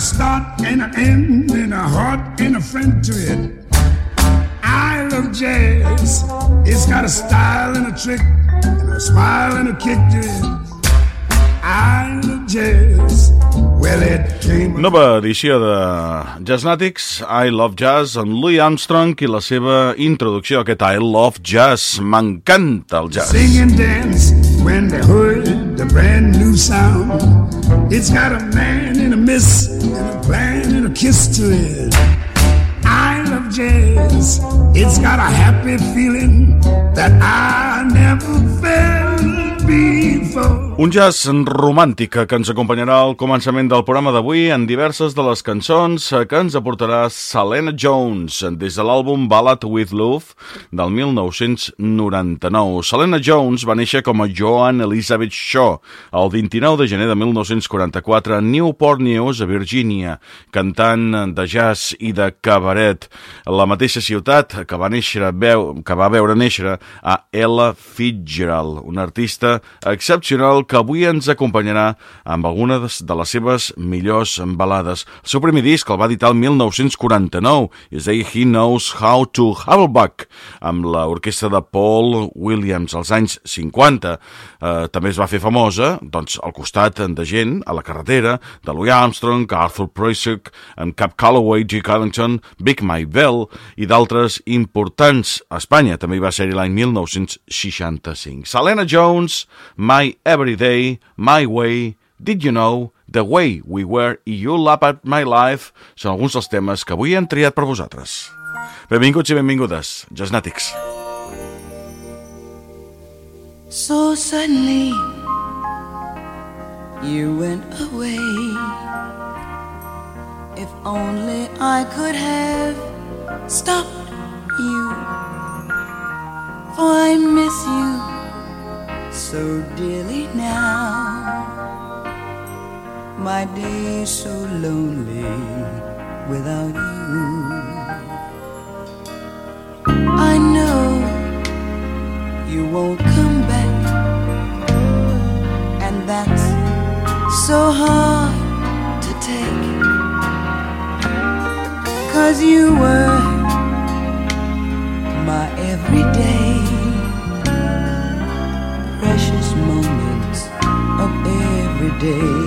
start and an end and a heart and a friend to it. I love jazz. It's got a style and a trick and a smile and a kick to it. I love jazz. Well, it came. Nova edició de Jazznatics, I Love Jazz, amb Louis Armstrong i la seva introducció a aquest I Love Jazz. M'encanta el jazz. Sing and dance when they heard the brand new sound. It's got a man a miss and a plan and a kiss to it. I love jazz. It's got a happy feeling that I never felt. Un jazz romàntic que ens acompanyarà al començament del programa d'avui en diverses de les cançons que ens aportarà Selena Jones des de l'àlbum Ballad with Love del 1999. Selena Jones va néixer com a Joan Elizabeth Shaw el 29 de gener de 1944 a Newport News, a Virgínia, cantant de jazz i de cabaret. La mateixa ciutat que va, néixer, que va veure néixer a Ella Fitzgerald, una artista excepcional que avui ens acompanyarà amb algunes de les seves millors balades. El seu primer disc el va editar el 1949, és a dir, He Knows How to Hubbleback, amb l'orquestra de Paul Williams als anys 50. Eh, també es va fer famosa doncs, al costat de gent, a la carretera, de Louis Armstrong, Arthur Preussick, en Cap Calloway, G. Carlington, Big Mike Bell i d'altres importants. A Espanya també hi va ser l'any 1965. Selena Jones, My Everyday Day, My Way, Did You Know, The Way We Were i You Lap At My Life són alguns dels temes que avui hem triat per vosaltres. Benvinguts i benvingudes, Jasnàtics. So suddenly you went away. If only I could have stopped you, for I miss you so dearly now. My days so lonely without you. I know you won't come back, and that's so hard to take. Cause you were my everyday day.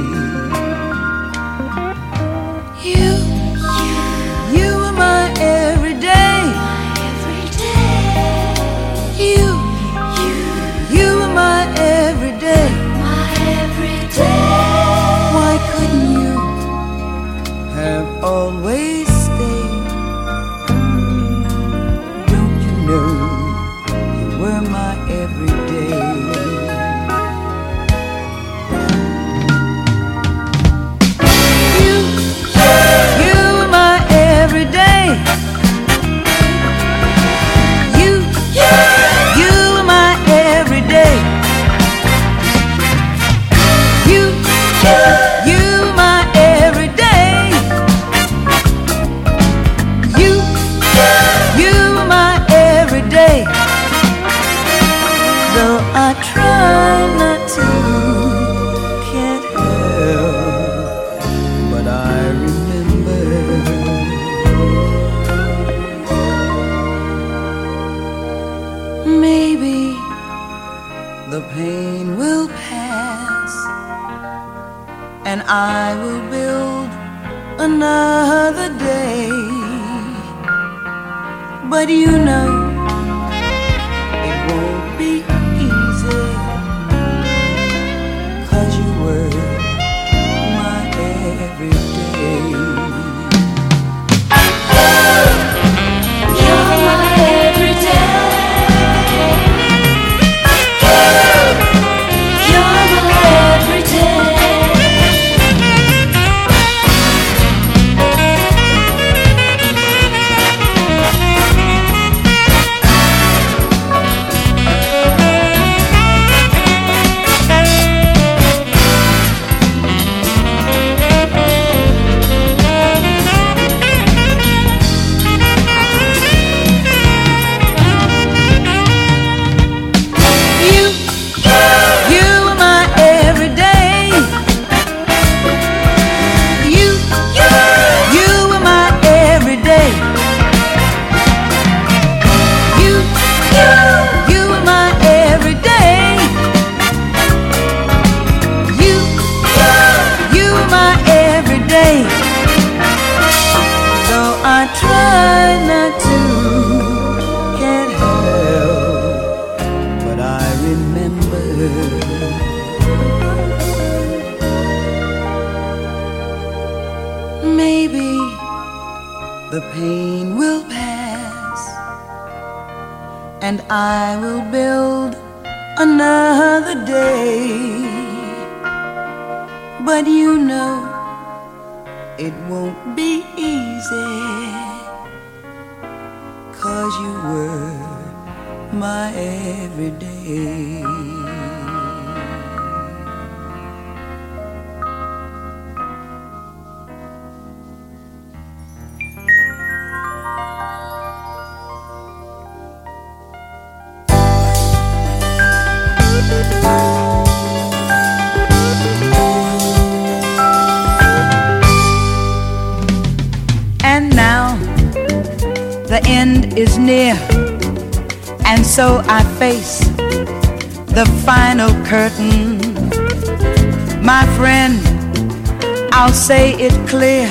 It clear,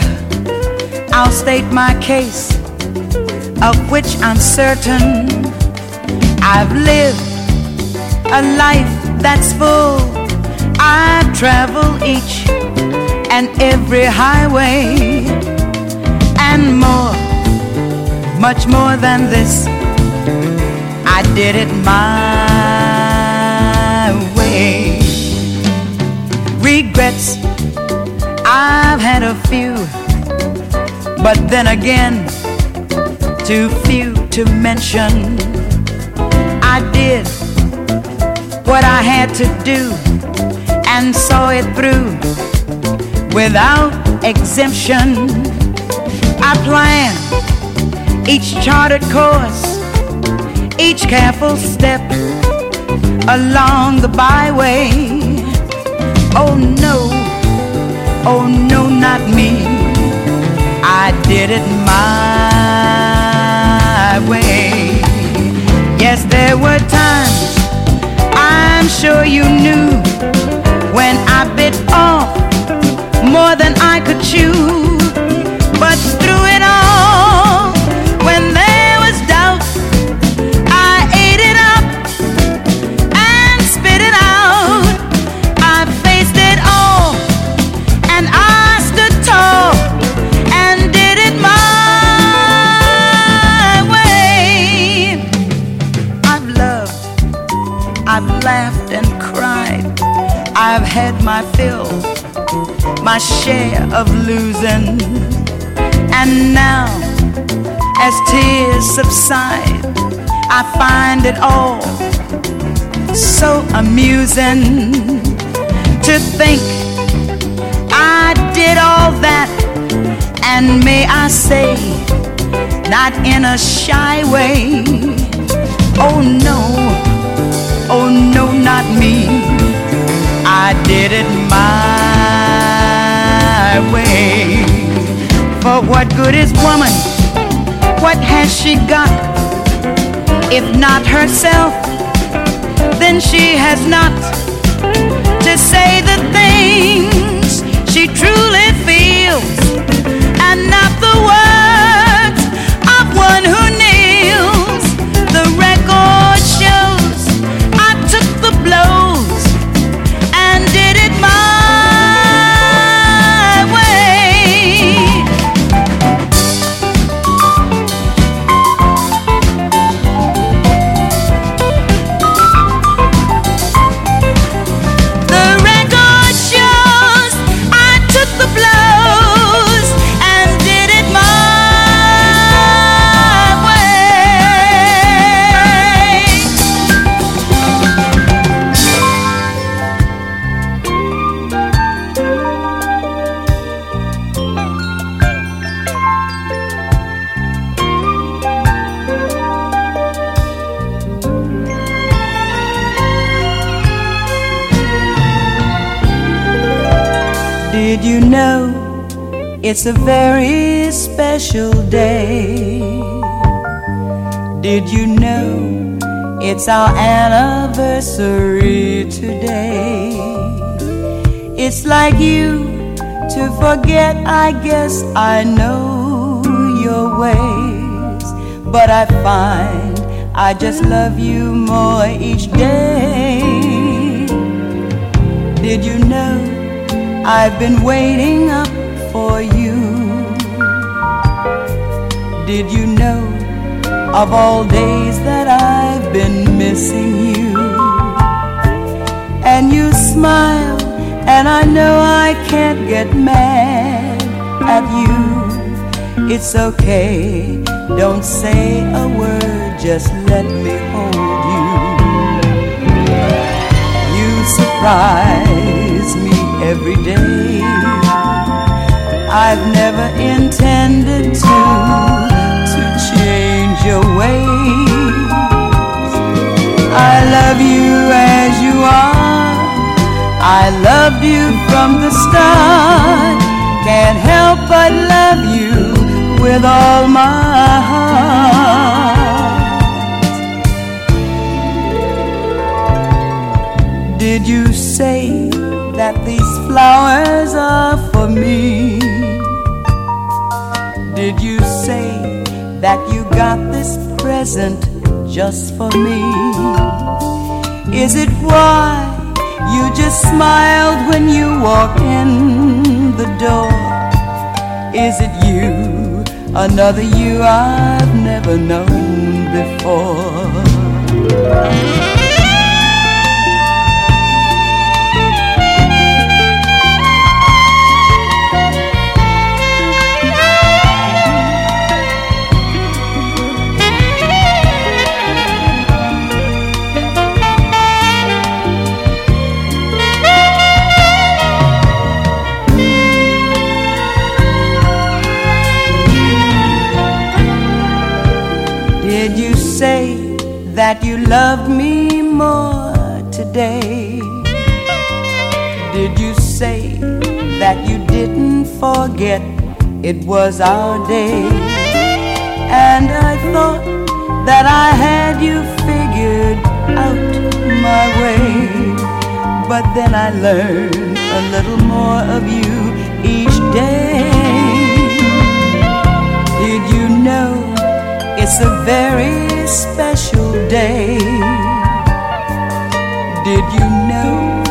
I'll state my case, of which I'm certain. I've lived a life that's full, I travel each and every highway and more, much more than this. I did it my way. Regrets, I've had a few, but then again, too few to mention. I did what I had to do and saw it through without exemption. I plan each charted course, each careful step along the byway. Oh no, oh no, not me. I did it my way. Yes, there were times I'm sure you knew when I bit off more than I could chew. My share of losing. And now, as tears subside, I find it all so amusing to think I did all that, and may I say, not in a shy way. Oh no, oh no, not me. I did it my way. For what good is woman? What has she got? If not herself, then she has not to say the things she truly know it's a very special day? Did you know it's our anniversary today? It's like you to forget, I guess I know your ways, but I find I just love you more each day. Did you know I've been waiting up for you? Did you know of all days that I've been missing you? And you smile, and I know I can't get mad at you. It's okay, don't say a word, just let me hold you. You surprise me every day. I've never intended to to change your ways. I love you as you are. I loved you from the start. Can't help but love you with all my heart. Did you say that these flowers are for me? Did you say that you got this present just for me? Is it why you just smiled when you walked in the door? Is it you, another you I've never known before? Then I learn a little more of you each day. Did you know it's a very special day? Did you know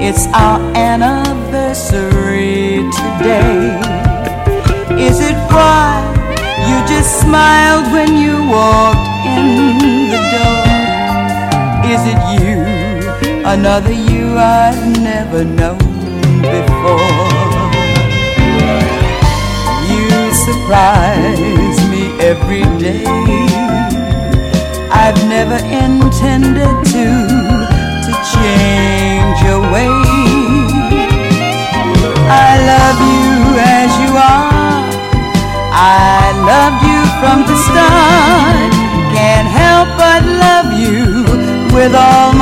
it's our anniversary today? Is it why you just smiled when you walked in the door? Is it you, another you I've never known before? You surprise me every day. I've never intended to to change your ways. I love you as you are. I loved you from the start. Can't help but love you with all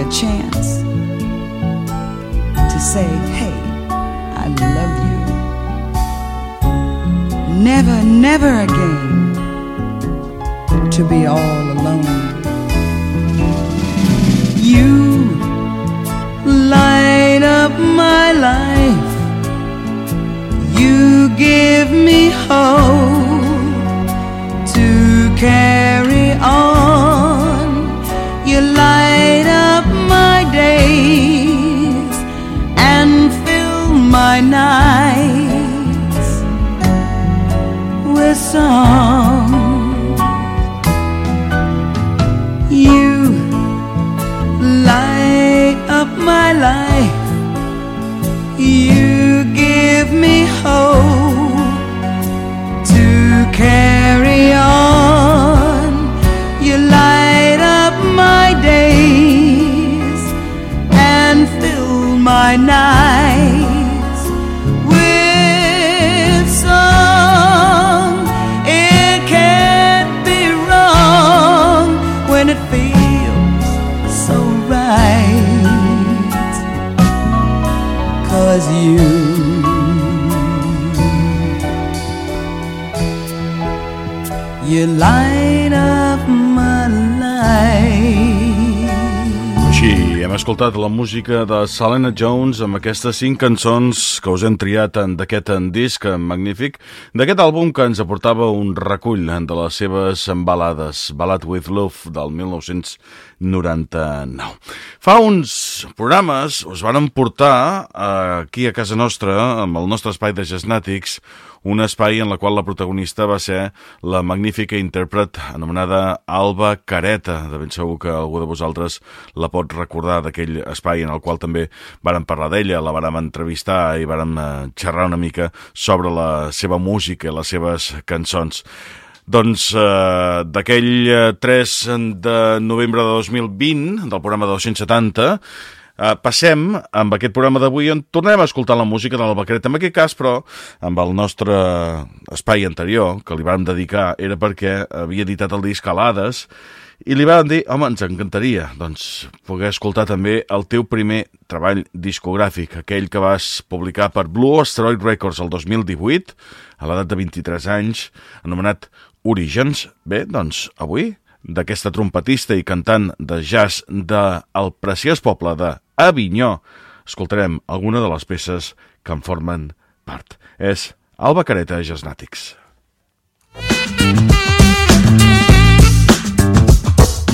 a chance to say, hey, I love you. Never, never again to be all alone. You light up my life. You give me hope to carry on. Escoltat la música de Selena Jones amb aquestes cinc cançons que us hem triat d'aquest disc magnífic, d'aquest àlbum que ens aportava un recull de les seves balades, Ballad with Love del 1999. Fa uns programes us van portar eh, aquí a casa nostra, amb el nostre espai de Gesnàtics, un espai en la qual la protagonista va ser la magnífica intèrpret anomenada Alba Careta. De ben segur que algú de vosaltres la pot recordar d'aquell espai en el qual també vàrem parlar d'ella, la vàrem entrevistar i vàrem eh, xerrar una mica sobre la seva música i les seves cançons. Doncs eh, d'aquell eh, 3 de novembre de 2020, del programa 270, eh, passem amb aquest programa d'avui on tornem a escoltar la música de l'Albacret, en aquest cas, però amb el nostre espai anterior, que li vam dedicar, era perquè havia editat el disc Alades, i li van dir, home, ens encantaria doncs, poder escoltar també el teu primer treball discogràfic, aquell que vas publicar per Blue Asteroid Records el 2018, a l'edat de 23 anys, anomenat Orígens. Bé, doncs, avui, d'aquesta trompetista i cantant de jazz del preciós poble d'Avinyó, escoltarem alguna de les peces que en formen part. És Alba Careta Jazznàtics.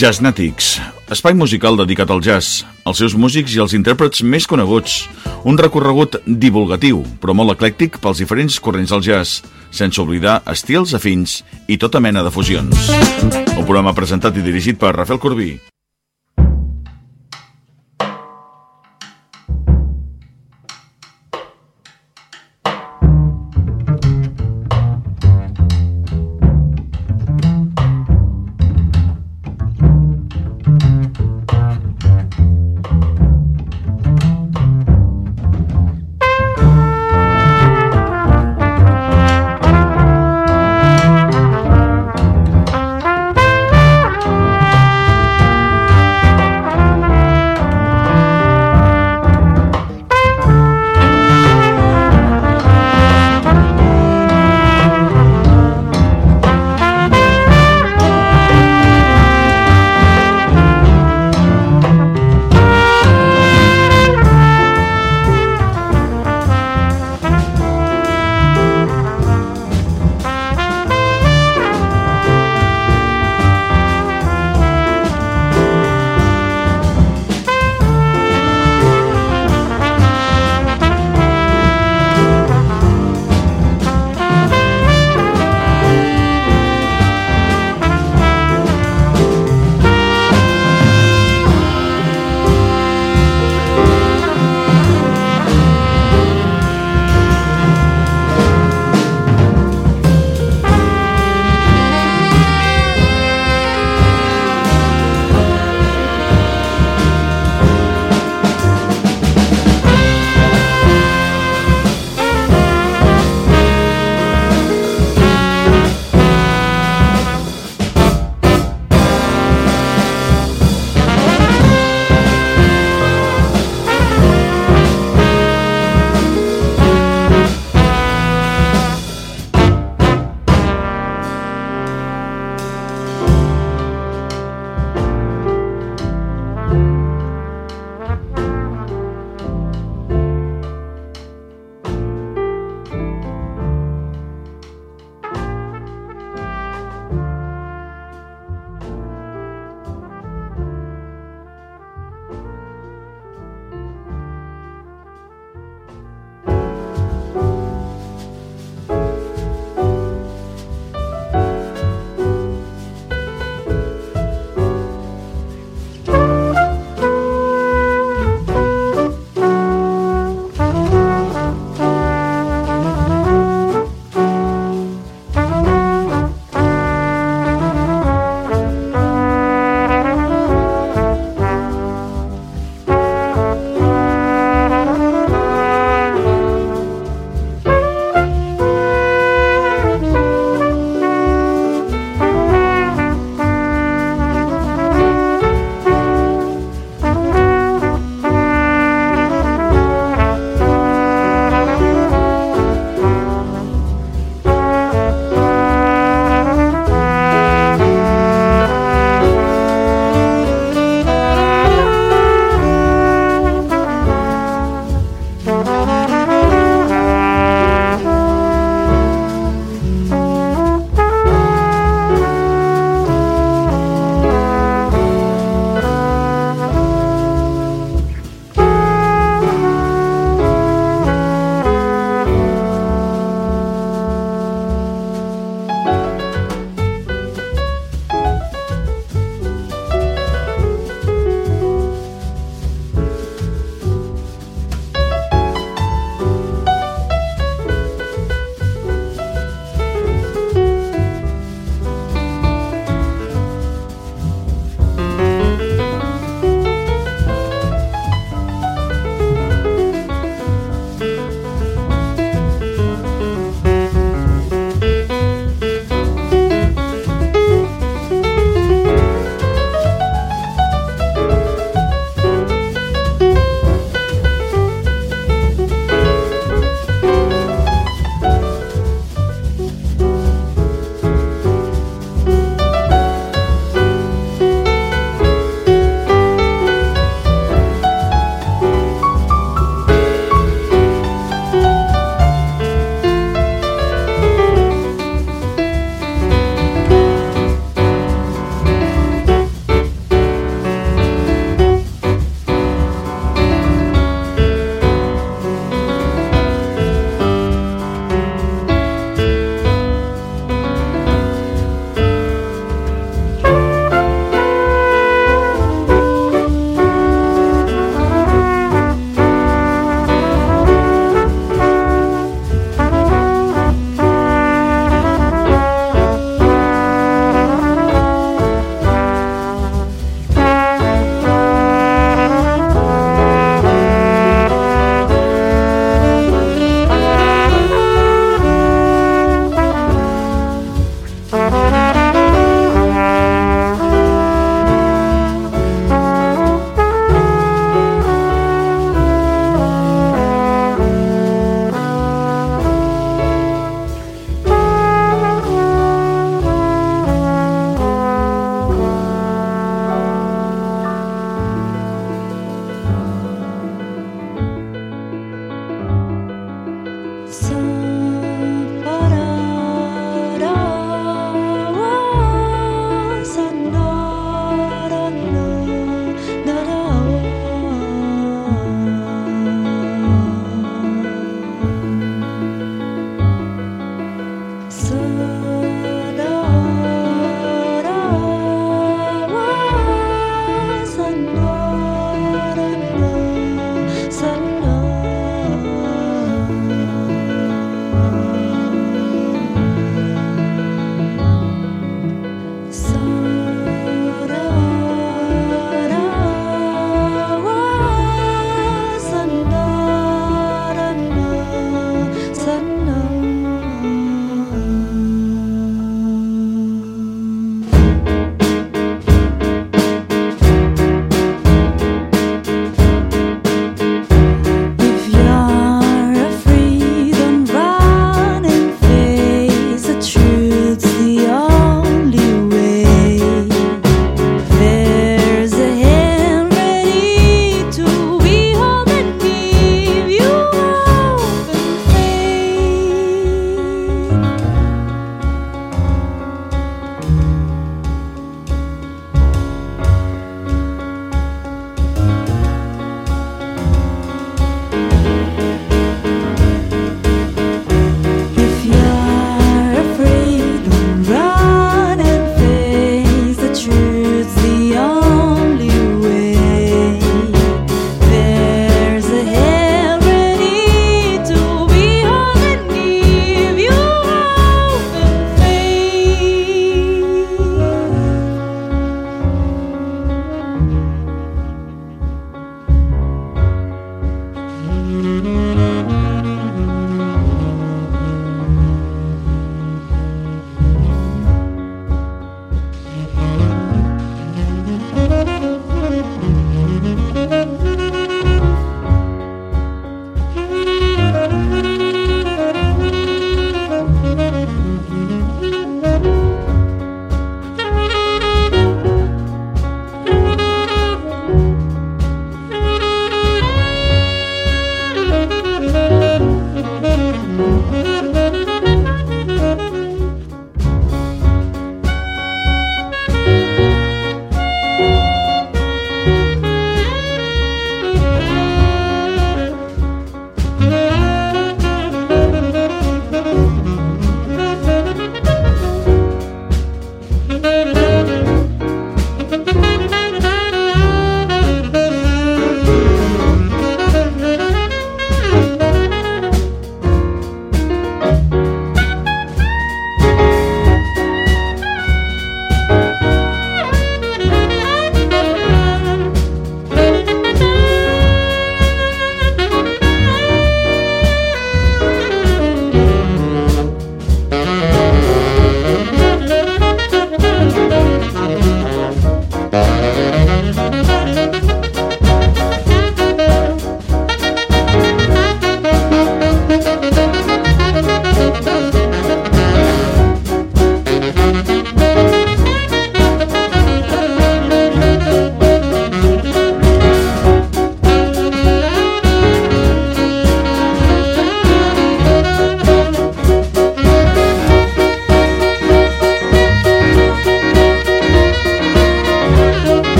Jazznatics, espai musical dedicat al jazz, als seus músics i als intèrprets més coneguts. Un recorregut divulgatiu, però molt eclèctic pels diferents corrents del jazz, sense oblidar estils afins i tota mena de fusions. Un programa presentat i dirigit per Rafael Corbí.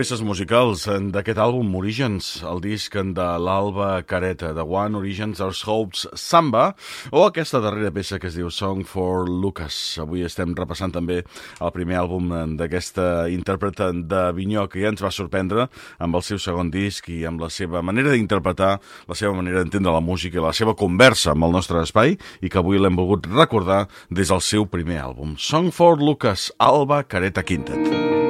Peces musicals d'aquest àlbum Origins, el disc de l'Alba Careta, de One Origins, Our Hopes Samba, o aquesta darrera peça que es diu Song for Lucas. Avui estem repassant també el primer àlbum d'aquesta intèrpreta d'Avinyó que ja ens va sorprendre amb el seu segon disc i amb la seva manera d'interpretar, la seva manera d'entendre la música i la seva conversa amb el nostre espai i que avui l'hem volgut recordar des del seu primer àlbum. Song for Lucas, Alba Careta Quintet.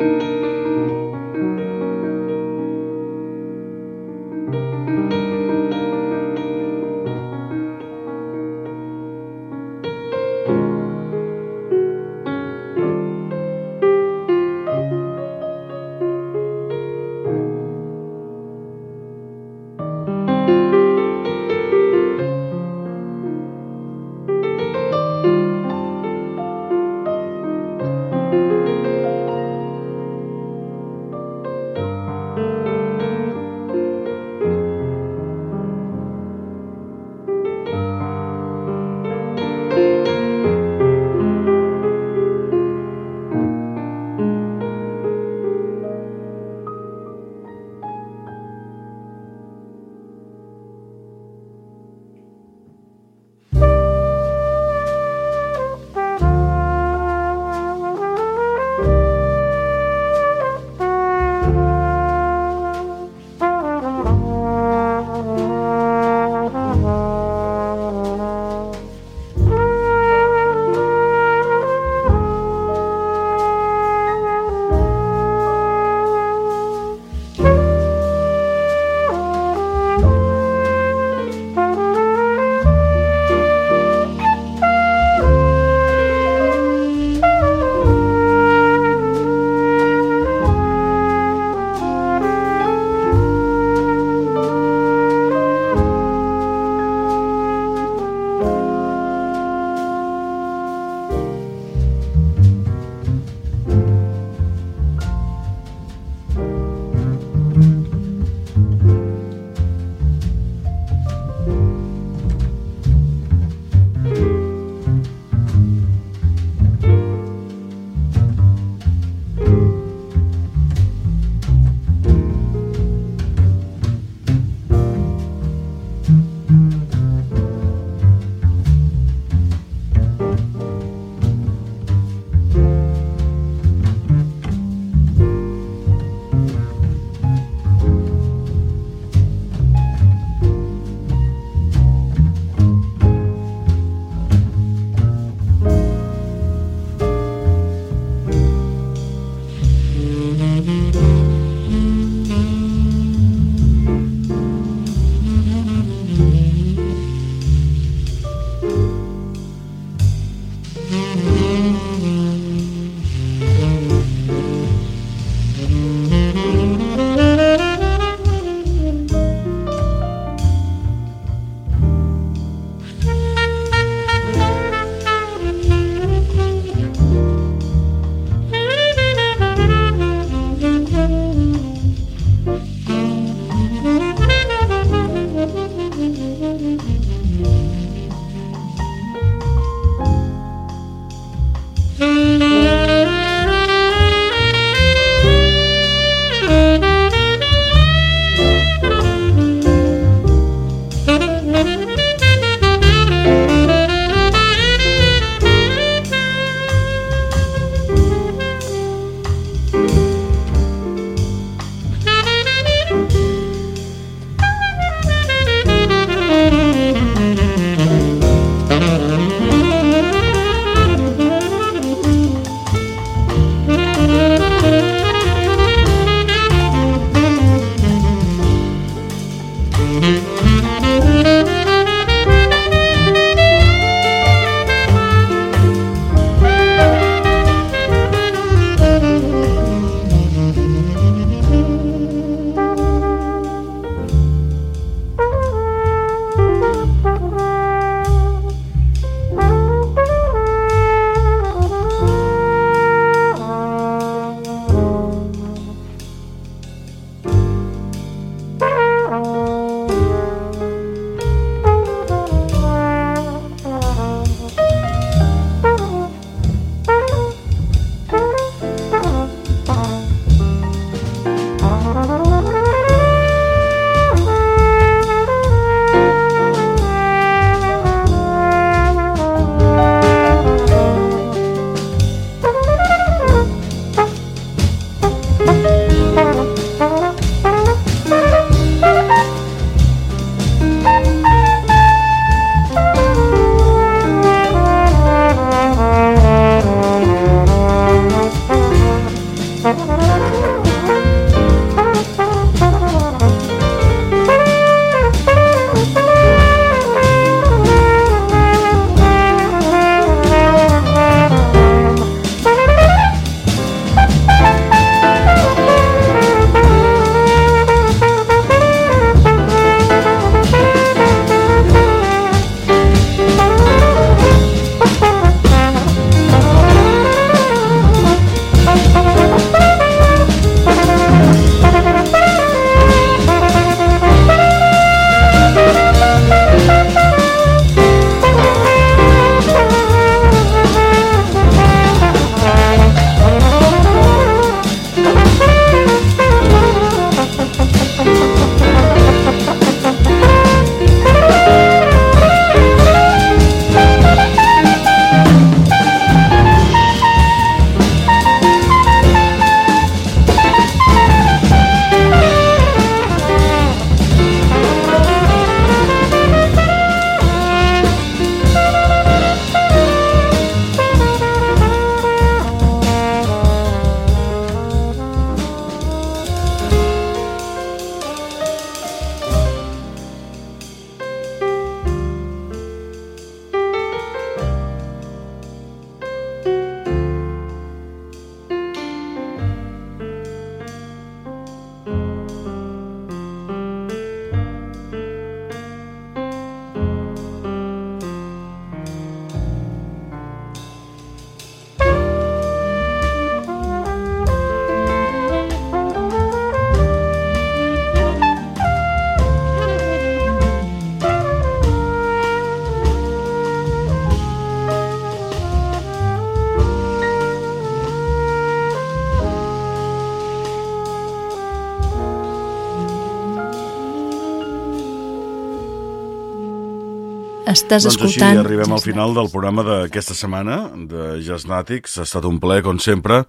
Estàs doncs escoltant... així arribem al final del programa d'aquesta setmana de Jazznàtics. Ha estat un plaer, com sempre,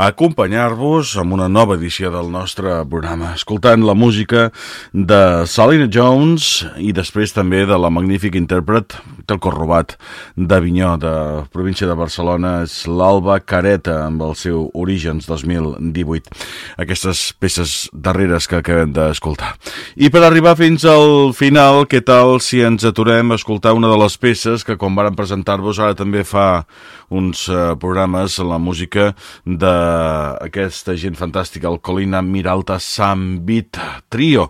acompanyar-vos amb una nova edició del nostre programa, escoltant la música de Salina Jones i després també de la magnífica intèrpret del Corrobat d'Avinyó, de província de Barcelona, és l'Alba Careta, amb el seu Orígens 2018. Aquestes peces darreres que acabem d'escoltar. I per arribar fins al final, què tal si ens aturem a escoltar una de les peces que quan varen presentar-vos ara també fa uns uh, programes la música d'aquesta gent fantàstica, el Colina Miralta Sambit Trio.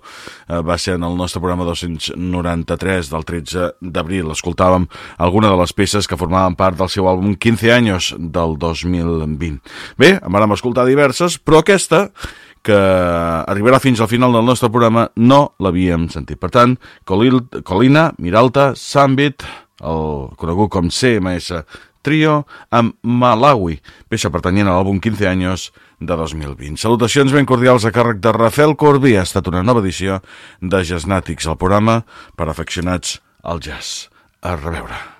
Uh, va ser en el nostre programa 293 del 13 d'abril. Escoltàvem alguna de les peces que formaven part del seu àlbum 15 anys del 2020. Bé, en vam escoltar diverses, però aquesta que arribarà fins al final del nostre programa no l'havíem sentit. Per tant, Colil, Colina, Miralta, Sambit, el conegut com CMS Trio, amb Malawi, peça pertanyent a l'àlbum 15 anys de 2020. Salutacions ben cordials a càrrec de Rafael Corbí. Ha estat una nova edició de Jazznàtics, el programa per afeccionats al jazz. A reveure.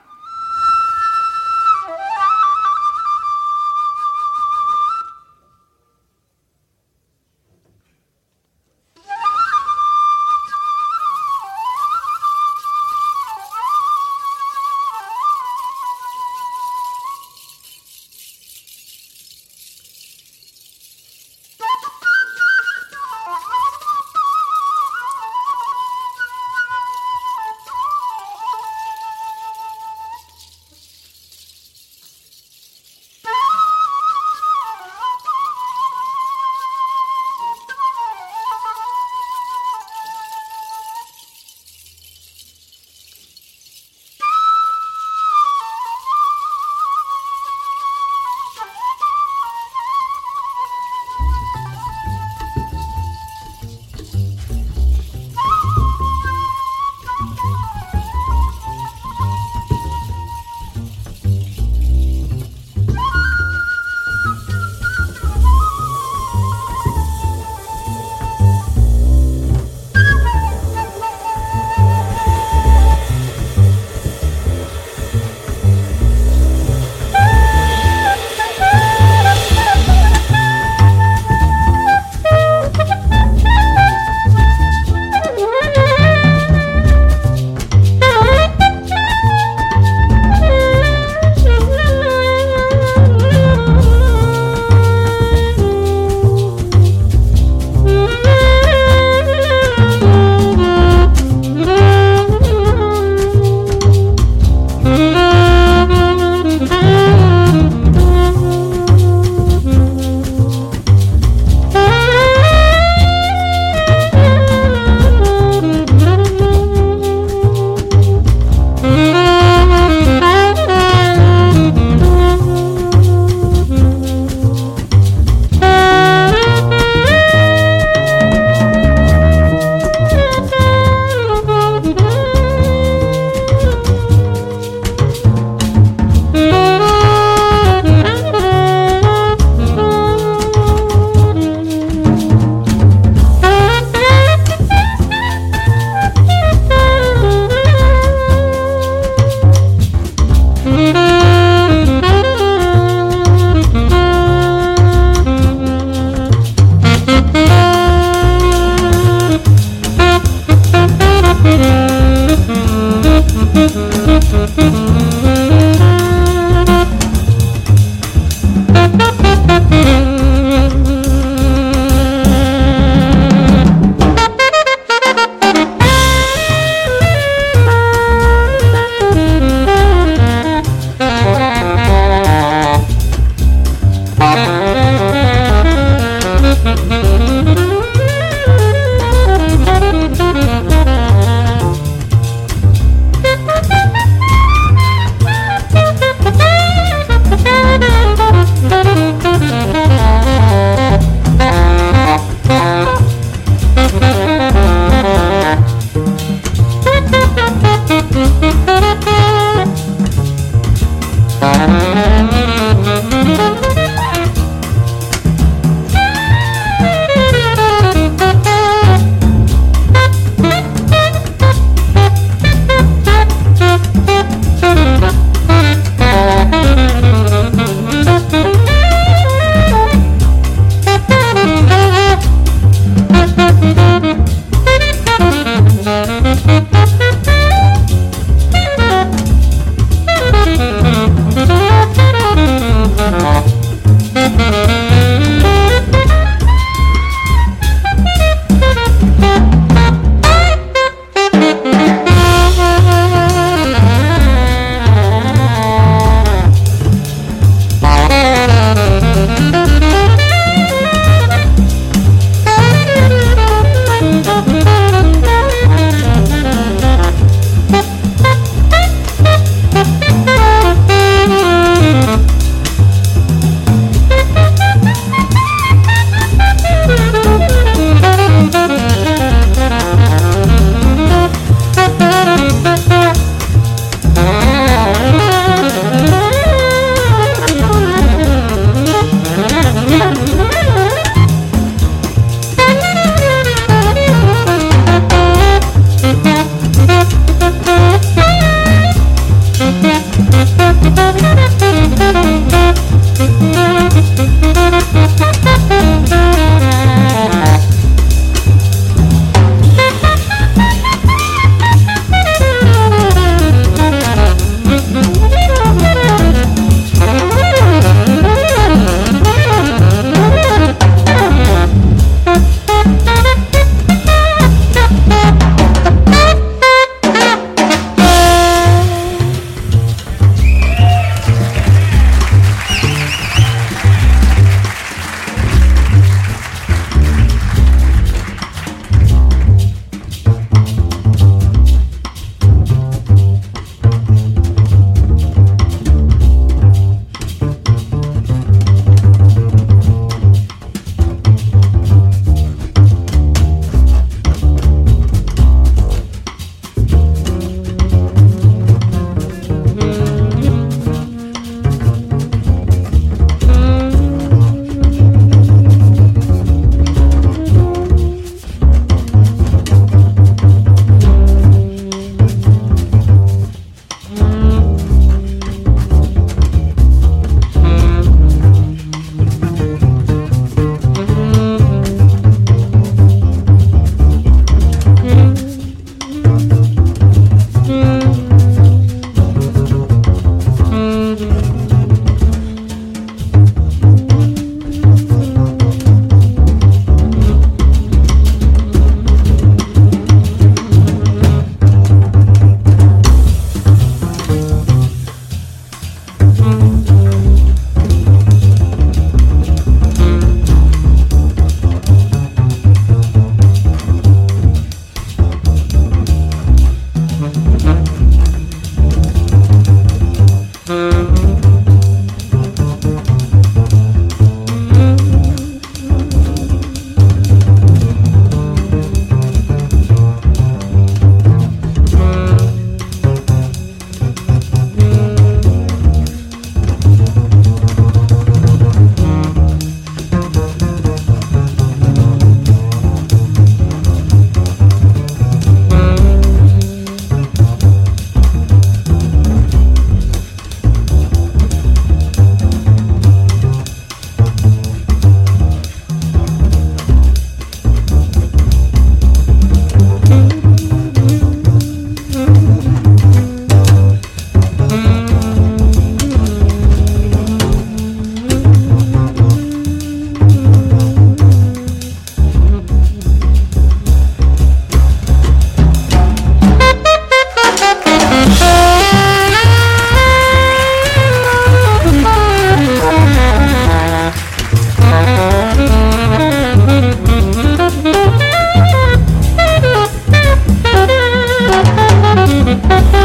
Thank you.